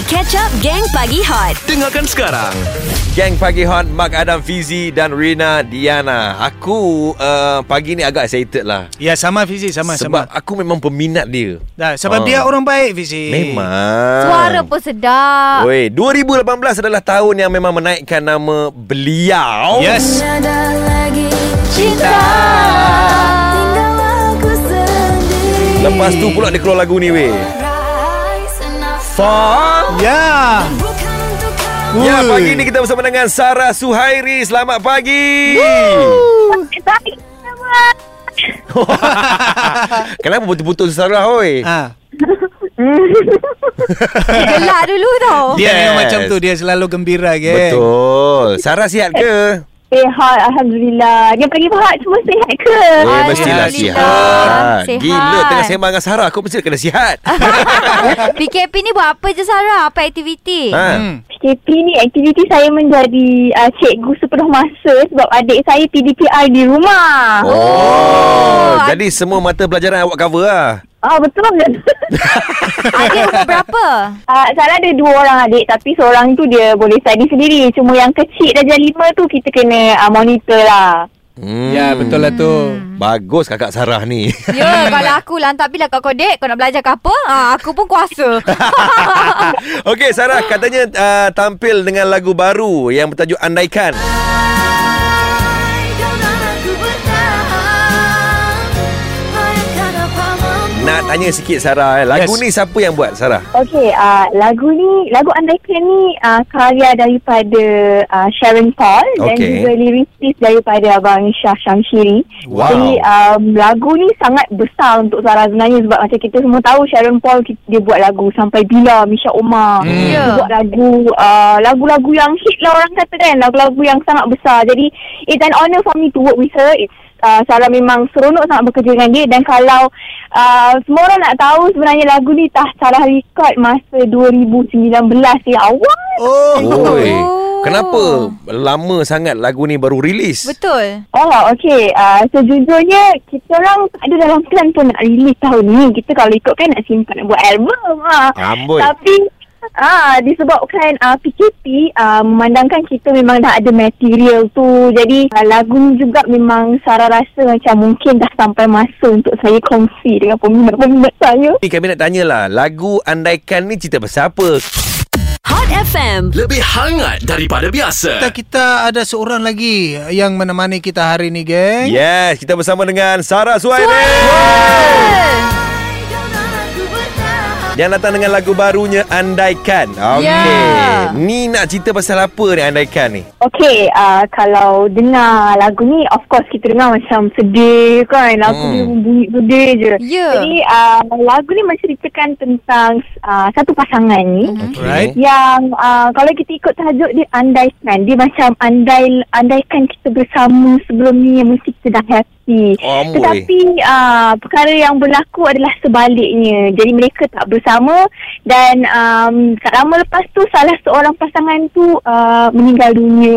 Mari catch up Gang Pagi Hot. Dengarkan sekarang. Gang Pagi Hot Mark Adam Fizi dan Rina Diana Aku uh, pagi ni agak excited lah Ya sama Fizi sama Sebab sama. aku memang peminat dia Dah, sebab Ah. dia orang baik Fizi. Memang Suara pun sedap. Oi, 2018 adalah tahun yang memang menaikkan nama beliau Yes. Ada lagi Cinta. tinggal aku sendiri. Lepas tu pula dia keluar lagu ni weh Far Ya. Ya, Ui. pagi ni kita bersama dengan Sarah Suhairi Selamat pagi Kenapa putus-putus Sarah oi? Ha. Gelak dulu tau. Dia Yes. memang macam tu dia selalu gembira ke. Betul Sarah sihat ke? Sihat, Alhamdulillah. Dia pagi Fahad semua sihat ke? Eh, mestilah sihat. Sihat. Gila tengah sembang dengan Sarah Aku mesti kena sihat PKP ni buat apa je Sarah? Apa aktiviti? ha. Hmm. PKP ni aktiviti saya menjadi uh, cikgu sepenuh masa sebab adik saya PDPR di rumah. Oh, Oh, Jadi semua mata pelajaran awak cover lah Ah betul. Adik umur berapa? uh, saya ada dua orang adik tapi seorang tu dia boleh study sendiri. Cuma yang kecil darjah lima tu kita kena uh, monitor lah. hmm. Ya betul lah tu. Bagus kakak Sarah ni Ya, kalau aku lantak bila kau kodek, kau nak belajar ke apa? Ha, aku pun kuasa. Okey Sarah katanya uh, tampil dengan lagu baru Yang bertajuk Andaikan Nak tanya sikit Sarah eh. Lagu Yes. ni siapa yang buat Sarah? Okey, uh, lagu ni, lagu Andaikan ni uh, karya daripada uh, Sharon Paul dan Okey. juga lirisis daripada Abang Syah Shamshiri. Wow. Jadi um, lagu ni sangat besar untuk Sarah sebenarnya sebab macam kita semua tahu Sharon Paul dia buat lagu sampai bila Misha Omar. Hmm. Dia Ya. buat lagu uh, lagu-lagu yang hit lah orang kata kan, lagu-lagu yang sangat besar. Jadi it's an honour for me to work with her. It's uh, Sarah memang seronok sangat bekerja dengan dia dan kalau uh, semua orang nak tahu sebenarnya lagu ni tah Sarah record masa 2019 ya awal. Oh. Oi. Oh. Kenapa lama sangat lagu ni baru rilis? Betul. Oh, okey. Uh, sejujurnya, kita orang tak ada dalam plan pun nak release tahun ni. Kita kalau ikutkan nak simpan nak buat album. Ha. Amboi. Tapi, ah disebabkan uh, PKP, uh, memandangkan kita memang dah ada material tu. Jadi, uh, lagu ni juga memang Sarah rasa macam mungkin dah sampai masa untuk saya kongsi dengan peminat-peminat saya. Ni kami nak tanyalah Lagu Andaikan ni cerita pasal apa? Hot FM. Lebih hangat daripada biasa. Kita, kita ada seorang lagi yang menemani kita hari ni, geng. Yes, kita bersama dengan Sarah Suhairi Yang datang dengan lagu barunya Andaikan Okey Ya. Ni nak cerita pasal apa ni Andaikan ni? Okey, uh, kalau dengar lagu ni, of course kita dengar macam sedih kan. Lagu Hmm. dia bunyi sedih je. Ya. Jadi, uh, lagu ni menceritakan tentang uh, satu pasangan ni. Right. Yang uh, kalau kita ikut tajuk dia andaikan. Dia macam andai andaikan kita bersama sebelum ni yang mesti kita dah happy. Oh, amboi. Tetapi uh, perkara yang berlaku adalah sebaliknya. Jadi mereka tak bersama dan um, tak lama lepas tu salah seorang pasangan tu uh, meninggal dunia.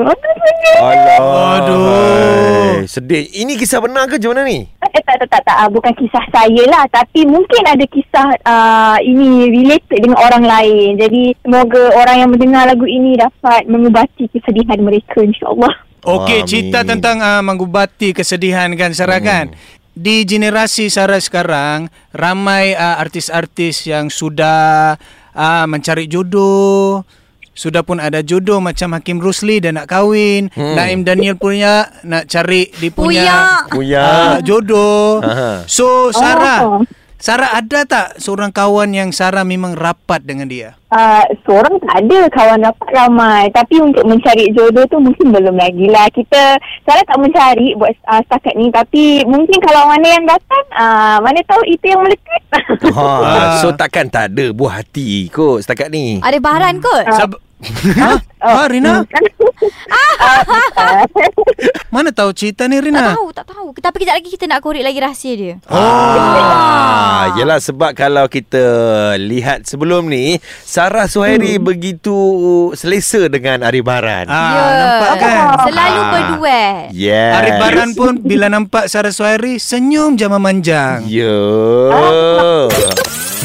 Alah Aduh. Sedih Ini kisah benar ke macam mana ni? Eh, tak, tak, tak, tak. Ah, Bukan kisah saya lah. Tapi mungkin ada kisah uh, ini related dengan orang lain. Jadi semoga orang yang mendengar lagu ini dapat mengubati kesedihan mereka insyaAllah. Okey, cerita tentang uh, mengubati kesedihan kan Sarah Hmm. kan. Di generasi Sarah sekarang ramai uh, artis-artis yang sudah uh, mencari jodoh. Sudah pun ada jodoh macam Hakim Rusli dan nak kahwin. Hmm. Naim Daniel punya nak cari dia punya Puya uh, jodoh. Aha. So Sarah, Oh. Sarah ada tak seorang kawan yang Sarah memang rapat dengan dia? Uh, seorang tak ada kawan dapat ramai. Tapi untuk mencari jodoh tu mungkin belum lagi lah. Kita, saya tak mencari buat uh, setakat ni. Tapi mungkin kalau mana yang datang, uh, mana tahu itu yang melekat. ha, So takkan tak ada buah hati kot setakat ni Ada baharan kot? Sab- Ah, Rina? Ah, bukan. Mana tahu cerita ni Tak Rina? tahu, tak tahu. Tapi kejap lagi kita nak korek lagi rahsia dia. Ah, yelah sebab kalau kita lihat sebelum ni Sarah Suhairi Hmm. begitu selesa dengan Arif Baran. Ah, Ya. nampak kan? Selalu Ah. berduet. Yes. Arif Baran pun bila nampak Sarah Suhairi senyum je memanjang. Ya.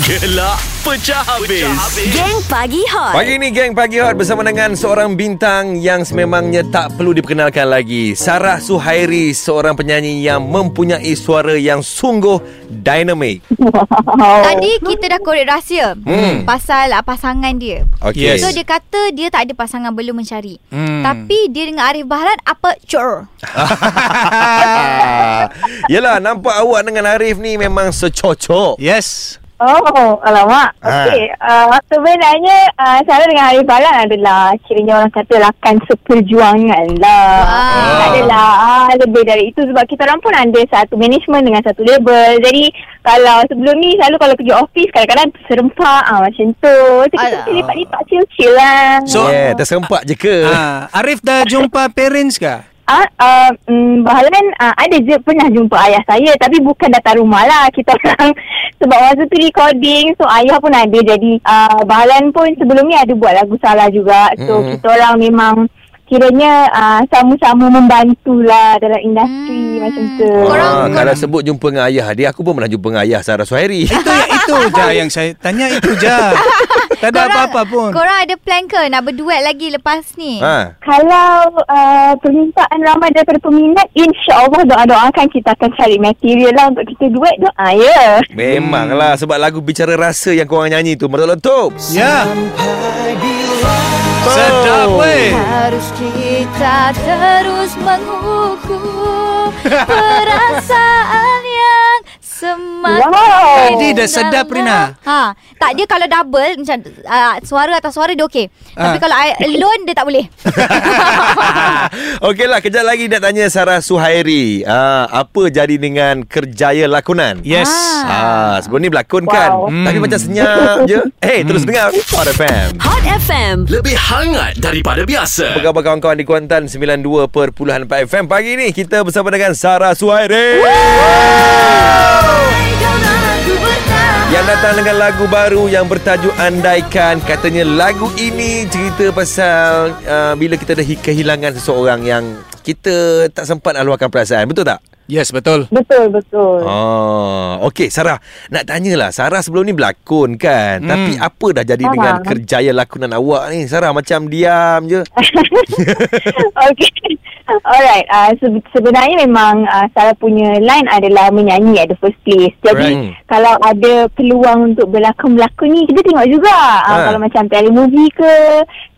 Gelak pecah habis. Geng Pagi Hot Pagi ni geng Pagi Hot bersama dengan seorang bintang yang sememangnya tak perlu diperkenalkan lagi. Sarah Suhairi, seorang penyanyi yang mempunyai suara yang sungguh dinamik. Oh. Tadi kita dah korek rahsia Hmm. pasal uh, pasangan dia. Okey. Yes. So dia kata dia tak ada pasangan belum mencari. Hmm. Tapi dia dengan Arif Bahran apa cur. Ah, Yelah nampak awak dengan Arif ni memang secocok. yes. Oh, alamak. Ha. Okey. Uh, sebenarnya uh, saya dengan Arif Balan adalah kiranya orang kata rakan seperjuangan lah. Wow. Adalah uh, lebih dari itu sebab kita orang pun ada satu management dengan satu label. Jadi kalau sebelum ni selalu kalau kerja office kadang-kadang serempak ah, macam tu. So, kita mesti lipat-lipat chill-chill lah. So, yeah, tersempak je ke? Ah, Arif dah jumpa parents ke? Ah, uh, um, Bahalan uh, ada je pernah jumpa ayah saya tapi bukan datang rumah lah kita orang sebab masa tu recording so ayah pun ada jadi uh, Bahalan pun sebelum ni ada buat lagu salah juga so Mm-mm. kita orang memang kiranya uh, sama-sama membantulah dalam industri Hmm. macam tu. Korang- Ah, kalau sebut jumpa dengan ayah dia, aku pun pernah jumpa dengan ayah Sarah Suhairi. Itu itu je yang saya tanya itu je. Tak ada apa-apa pun. Korang ada plan ke nak berduet lagi lepas ni? Ha. Kalau uh, permintaan ramai daripada peminat, insya-Allah doa-doakan kita akan cari material lah untuk kita duet doa ya. Memanglah sebab lagu bicara rasa yang korang nyanyi tu meletup. Ya. Sedap weh. Harus kita terus menghukum perasaan Wow. Tadi dah sedap. Rina. Ha, tak dia kalau double macam uh, suara atas suara dia okey. Tapi Ah. kalau I alone dia tak boleh. Okeylah, kejap lagi nak tanya Sarah Suhairi. Ah, apa jadi dengan kerjaya lakonan? Yes. Ah, sebelum ni berlakon kan? Wow. Tapi Hmm. macam senyap je. Eh, terus dengar Hot FM. Hot FM Lebih hangat daripada biasa. Apa khabar kawan-kawan di Kuantan 92.4 FM Pagi ni kita bersama dengan Sarah Suhairi Yang datang dengan lagu baru yang bertajuk Andaikan Katanya lagu ini cerita pasal uh, Bila kita dah hi- kehilangan seseorang yang Kita tak sempat luahkan perasaan Betul tak? Yes, betul. Betul betul. Oh, okey Sarah, nak tanyalah Sarah sebelum ni berlakon kan. Hmm. Tapi apa dah jadi Ah. dengan kerjaya lakonan awak ni? Sarah macam diam je. okay. Alright. Uh, se- sebenarnya memang uh, Sarah punya line adalah menyanyi at the first place. Jadi Alright. kalau ada peluang untuk berlakon-berlakon ni kita tengok juga. Uh, Ha. Kalau macam telemovie ke,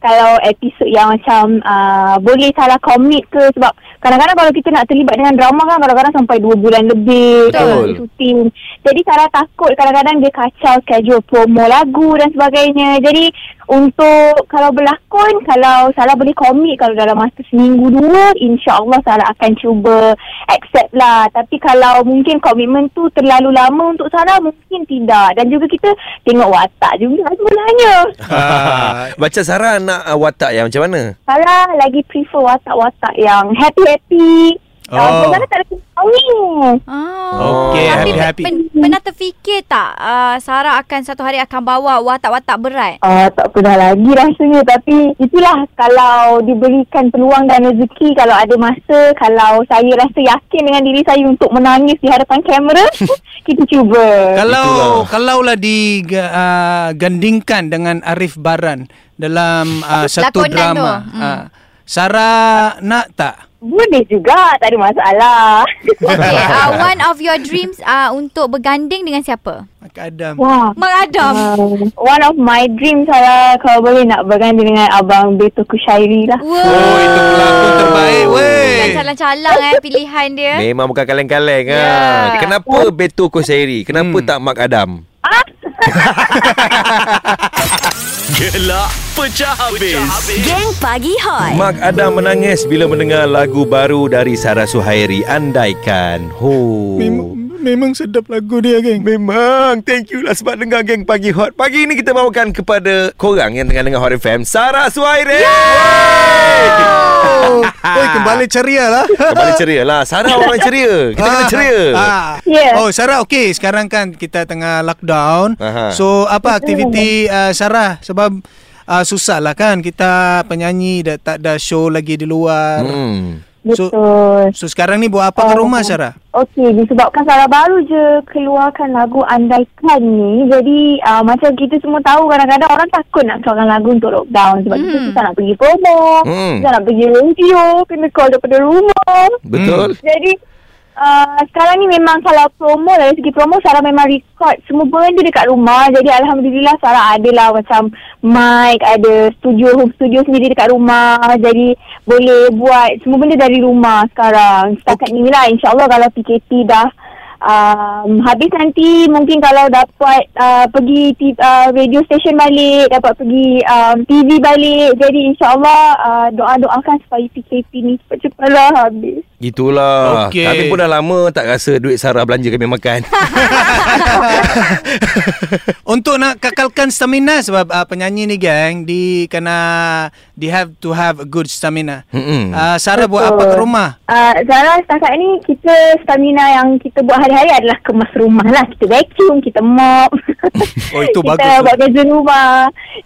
kalau episod yang macam uh, boleh salah komit ke sebab kadang-kadang kalau kita nak terlibat dengan drama kan kadang-kadang sampai 2 bulan lebih Betul. syuting. Jadi Sarah takut kadang-kadang dia kacau schedule promo lagu dan sebagainya. Jadi untuk kalau berlakon, kalau Sarah boleh komit kalau dalam masa seminggu dua, insya-Allah Sarah akan cuba accept lah. Tapi kalau mungkin komitmen tu terlalu lama untuk Sarah, mungkin tidak. Dan juga kita tengok watak juga sebenarnya. Ah, Macam Sarah nak uh, watak yang macam mana? Sarah lagi prefer watak-watak yang happy-happy. Oh. Oh. Sarah tak ada tahu ni. Ah. Okey, Tapi happy-happy. pen, pernah terfikir tak uh, Sarah akan satu hari akan bawa watak-watak berat? Uh, tak pernah lagi rasanya tapi itulah kalau diberikan peluang dan rezeki kalau ada masa kalau saya rasa yakin dengan diri saya untuk menangis di hadapan kamera kita cuba. Kalau Itulah. kalaulah digandingkan dengan Arif Baran dalam uh, satu Lakonan drama. tu. Hmm. Uh, Sarah nak tak? Boleh juga tak ada masalah. Okay, uh, one of your dreams uh, untuk berganding dengan siapa? Mak Adam. Wah. Mak Adam. Uh, one of my dreams saya kalau boleh nak berganding dengan abang Beto Kushairi lah. Wow. Oh, itu pelakon terbaik Bukan weh. calang-calang eh pilihan dia. Memang bukan kaleng-kaleng ah. Kenapa Beto Kosairi? Kenapa Hmm. tak Mak Adam? Gelak pecah habis. Geng Pagi Hot Mak Adam menangis bila mendengar lagu baru dari Sarah Suhairi Andaikan. Ho. Memang Memang sedap lagu dia, geng. Memang Thank you lah sebab dengar geng Pagi Hot Pagi ni kita bawakan kepada korang yang tengah dengar Hot FM Sarah Suhairi Oh, Oi, kembali ceria lah. Kembali ceria lah Sarah orang ceria Kita kena ceria Ah. Ya. Oh, Sarah, okey. Sekarang kan kita tengah lockdown. Aha. So, apa aktiviti uh, Sarah? Sebab uh, susah lah kan kita penyanyi dah tak ada show lagi di luar. Hmm. So, Betul. so sekarang ni buat apa ke rumah, Sarah? Okey, disebabkan Sarah baru je keluarkan lagu Andaikan ni. Jadi uh, macam kita semua tahu kadang-kadang orang takut nak keluarkan lagu untuk lockdown. Sebab kita Hmm. susah nak pergi promo. Hmm. Susah nak pergi radio. Kena call daripada rumah. Betul Jadi uh, sekarang ni memang kalau promo dari segi promo Sarah memang record semua benda dekat rumah. Jadi Alhamdulillah Sarah adalah macam mic, ada studio, home studio sendiri dekat rumah. Jadi boleh buat semua benda dari rumah sekarang. Setakat ni lah insyaAllah kalau PKP dah um, habis nanti mungkin kalau dapat uh, pergi t- uh, radio station balik, dapat pergi um, TV balik. Jadi insyaAllah uh, doa-doakan supaya PKP ni cepat-cepatlah habis. Itulah Okey. Kami pun dah lama tak rasa duit Sarah belanja kami makan Untuk nak kekalkan stamina sebab uh, penyanyi ni geng di kena they have to have a good stamina. Mm-mm. Uh, Sarah buat apa ke rumah? Uh, Zara setakat ni kita stamina yang kita buat hari-hari adalah kemas rumah lah. Kita vacuum, kita mop. Oh, itu kita bagus tu. buat kerja rumah.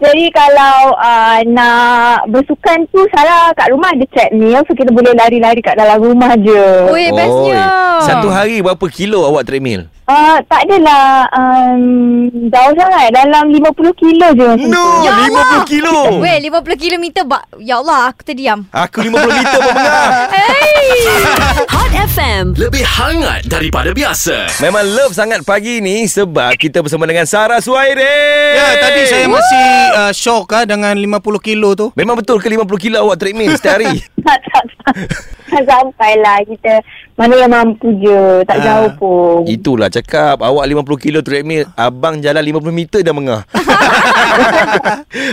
Jadi kalau uh, nak bersukan tu Sarah kat rumah ada treadmill so kita boleh lari-lari kat dalam rumah je. Ui, bestnya. Satu hari berapa kilo awak treadmill? Uh, tak adalah um, jauh sangat dalam 50 kilo je No tu. Ya Allah. 50 kilo Weh, 50 kilometer bak. Ya Allah, aku terdiam. Aku 50 meter pun pernah Hot FM. Lebih hangat daripada biasa. Memang love sangat pagi ni Sebab kita bersama dengan Sarah Suhairi Ya, tadi saya masih uh, shock ah dengan 50 kilo tu. Memang betul ke 50 kilo awak treadmill setiap hari? tak, tak, tak. tak sampai lah kita mana yang mampu je tak Ah, jauh pun Itulah cakap Awak 50 kilo treadmill Abang jalan 50 meter dah mengah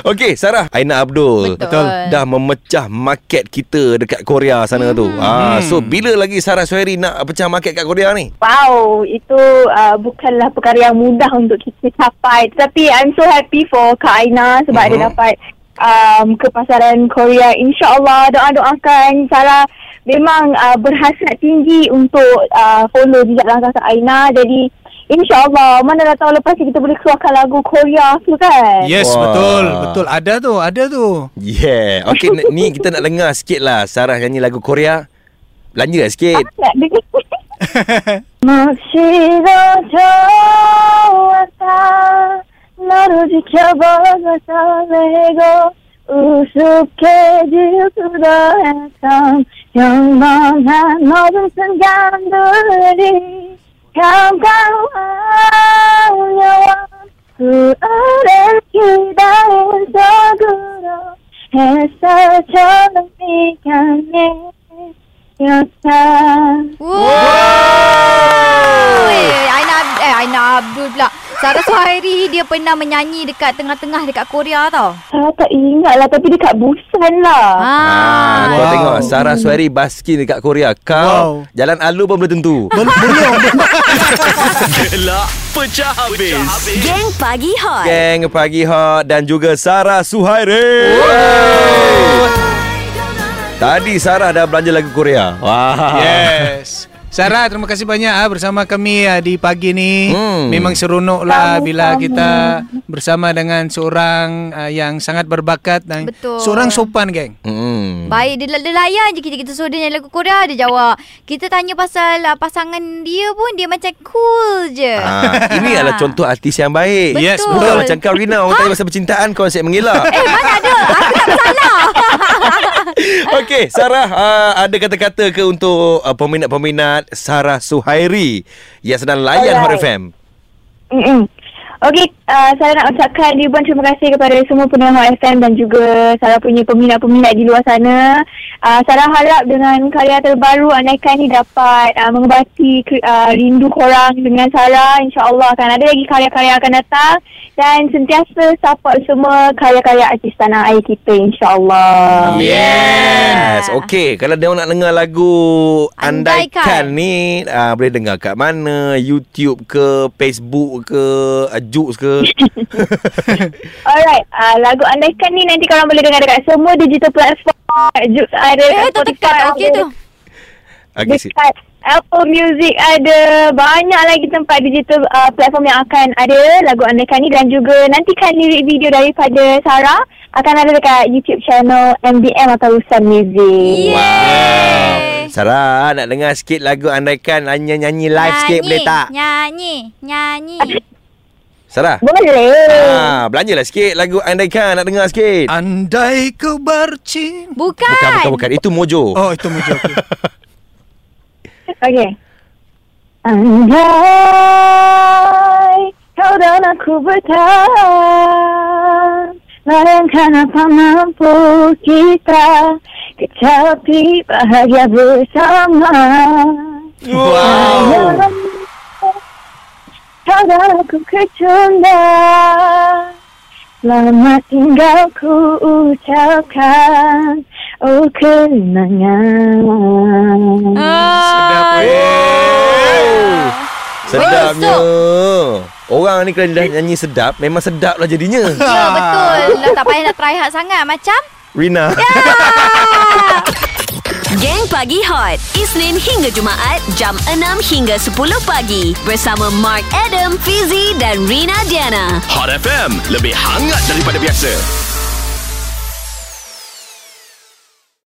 Okey Sarah Aina Abdul Betul. Dah memecah market kita Dekat Korea sana tu ah, So bila lagi Sarah Suhairi Nak pecah market kat Korea ni? Wow, itu uh, bukanlah perkara yang mudah untuk kita capai. Tapi I'm so happy for Kak Aina sebab Mhm. dia dapat um, ke pasaran Korea. InsyaAllah doa-doakan Sarah memang uh, berhasrat tinggi untuk uh, follow jejak langkah Kak Aina. Jadi InsyaAllah Mana dah tahu lepas ni kita boleh keluarkan lagu Korea tu kan Yes, Wah. betul. Betul. Ada tu, ada tu. Yeah Okey n- ni kita nak dengar sikit lah Sarah nyanyi lagu Korea Belanja lah sikit Tak dengar 몫이도 좋았다 너를 지켜보고 설레고 우습게 지우려 했던 영원한 모든 순간들이 감가운 영원 그 오랜 기다림 속으로 햇살처럼 네가 내렸다 Wow. Eh, Aina Ab- eh Aina Abdul pula. Sarah Suhairi dia pernah menyanyi dekat tengah-tengah dekat Korea tau. Saya tak ingat lah Tapi dekat Busan lah Ah, Ah. kau Wow. tengok Sarah Suhairi baskin dekat Korea. Kau Wow. jalan alu pun belum tentu. Belum. belum. Gelak pecah habis. Geng Pagi Hot. Geng Pagi Hot dan juga Sarah Suhairi. Tadi Sarah dah belanja lagu Korea. Wah. Yes. Sarah, terima kasih banyak ah bersama kami ah, di pagi ni. Hmm. Memang seronok lah Sama-sama. bila kita bersama dengan seorang ah, yang sangat berbakat dan Betul. seorang sopan, geng. Hmm. Baik dia, dia layan je kita kita suruh dia nyanyi lagu Korea dia jawab. Kita tanya pasal uh, pasangan dia pun dia macam cool je. Ah, ini adalah contoh artis yang baik. Betul. Yes, betul. macam kau Rina Orang tanya pasal percintaan Kau asyik mengelak Eh mana ada? Aku tak bersalah. Okey Sarah uh, Ada kata-kata ke Untuk uh, peminat-peminat Sarah Suhairi Yang sedang layan Hot. FM Mm-mm. Okey, uh, saya nak ucapkan ribuan terima kasih kepada semua pendengar Hot FM dan juga Sarah punya peminat-peminat di luar sana. Uh, Sarah harap dengan karya terbaru Andaikan ni dapat uh, mengobati uh, rindu korang dengan Sarah. InsyaAllah akan ada lagi karya-karya akan datang. Dan sentiasa support semua karya-karya artis tanah air kita insyaAllah. Yes. Okey, kalau dia nak dengar lagu Andaikan, Andaikan. ni uh, boleh dengar kat mana? YouTube ke, Facebook ke, uh, Joox ke? Alright, uh, lagu Andaikan ni nanti korang boleh dengar dekat semua digital platform. Jux ada Eh, dekat tak okey ada tu. Okey, si- Dekat Apple Music ada banyak lagi tempat digital uh, platform yang akan ada lagu Andaikan ni dan juga nantikan lirik video daripada Sarah akan ada dekat YouTube channel MBM atau Rusan Music. Wow. Sarah, nak dengar sikit lagu Andaikan hanya nyanyi live sikit boleh tak? Nyanyi, nyanyi. Sarah? Boleh. Ah, belanjalah sikit lagu Andaikan nak dengar sikit. Andai kau bercinta. Bukan. Bukan, bukan, bukan. Itu Mojo. Oh, itu muncul. Okay. Okey. Andai kau dan aku bertahan Bayangkan apa mampu kita Kecapi bahagia bersama Wow. Kau dan aku kecunda Selamat tinggal ku ucapkan Oh kenangan Sedap. Ah. Oh. Sedapnya. Besok. Orang ni kalau dah nyanyi sedap, memang sedap lah jadinya. Ya, betul. Dah tak payah nak try hard sangat. Macam? Rina. Geng Pagi Hot. Isnin hingga Jumaat Jam 6 hingga 10 pagi. Bersama Mark Adam, Fizi dan Rina Diana. Hot FM, lebih hangat daripada biasa.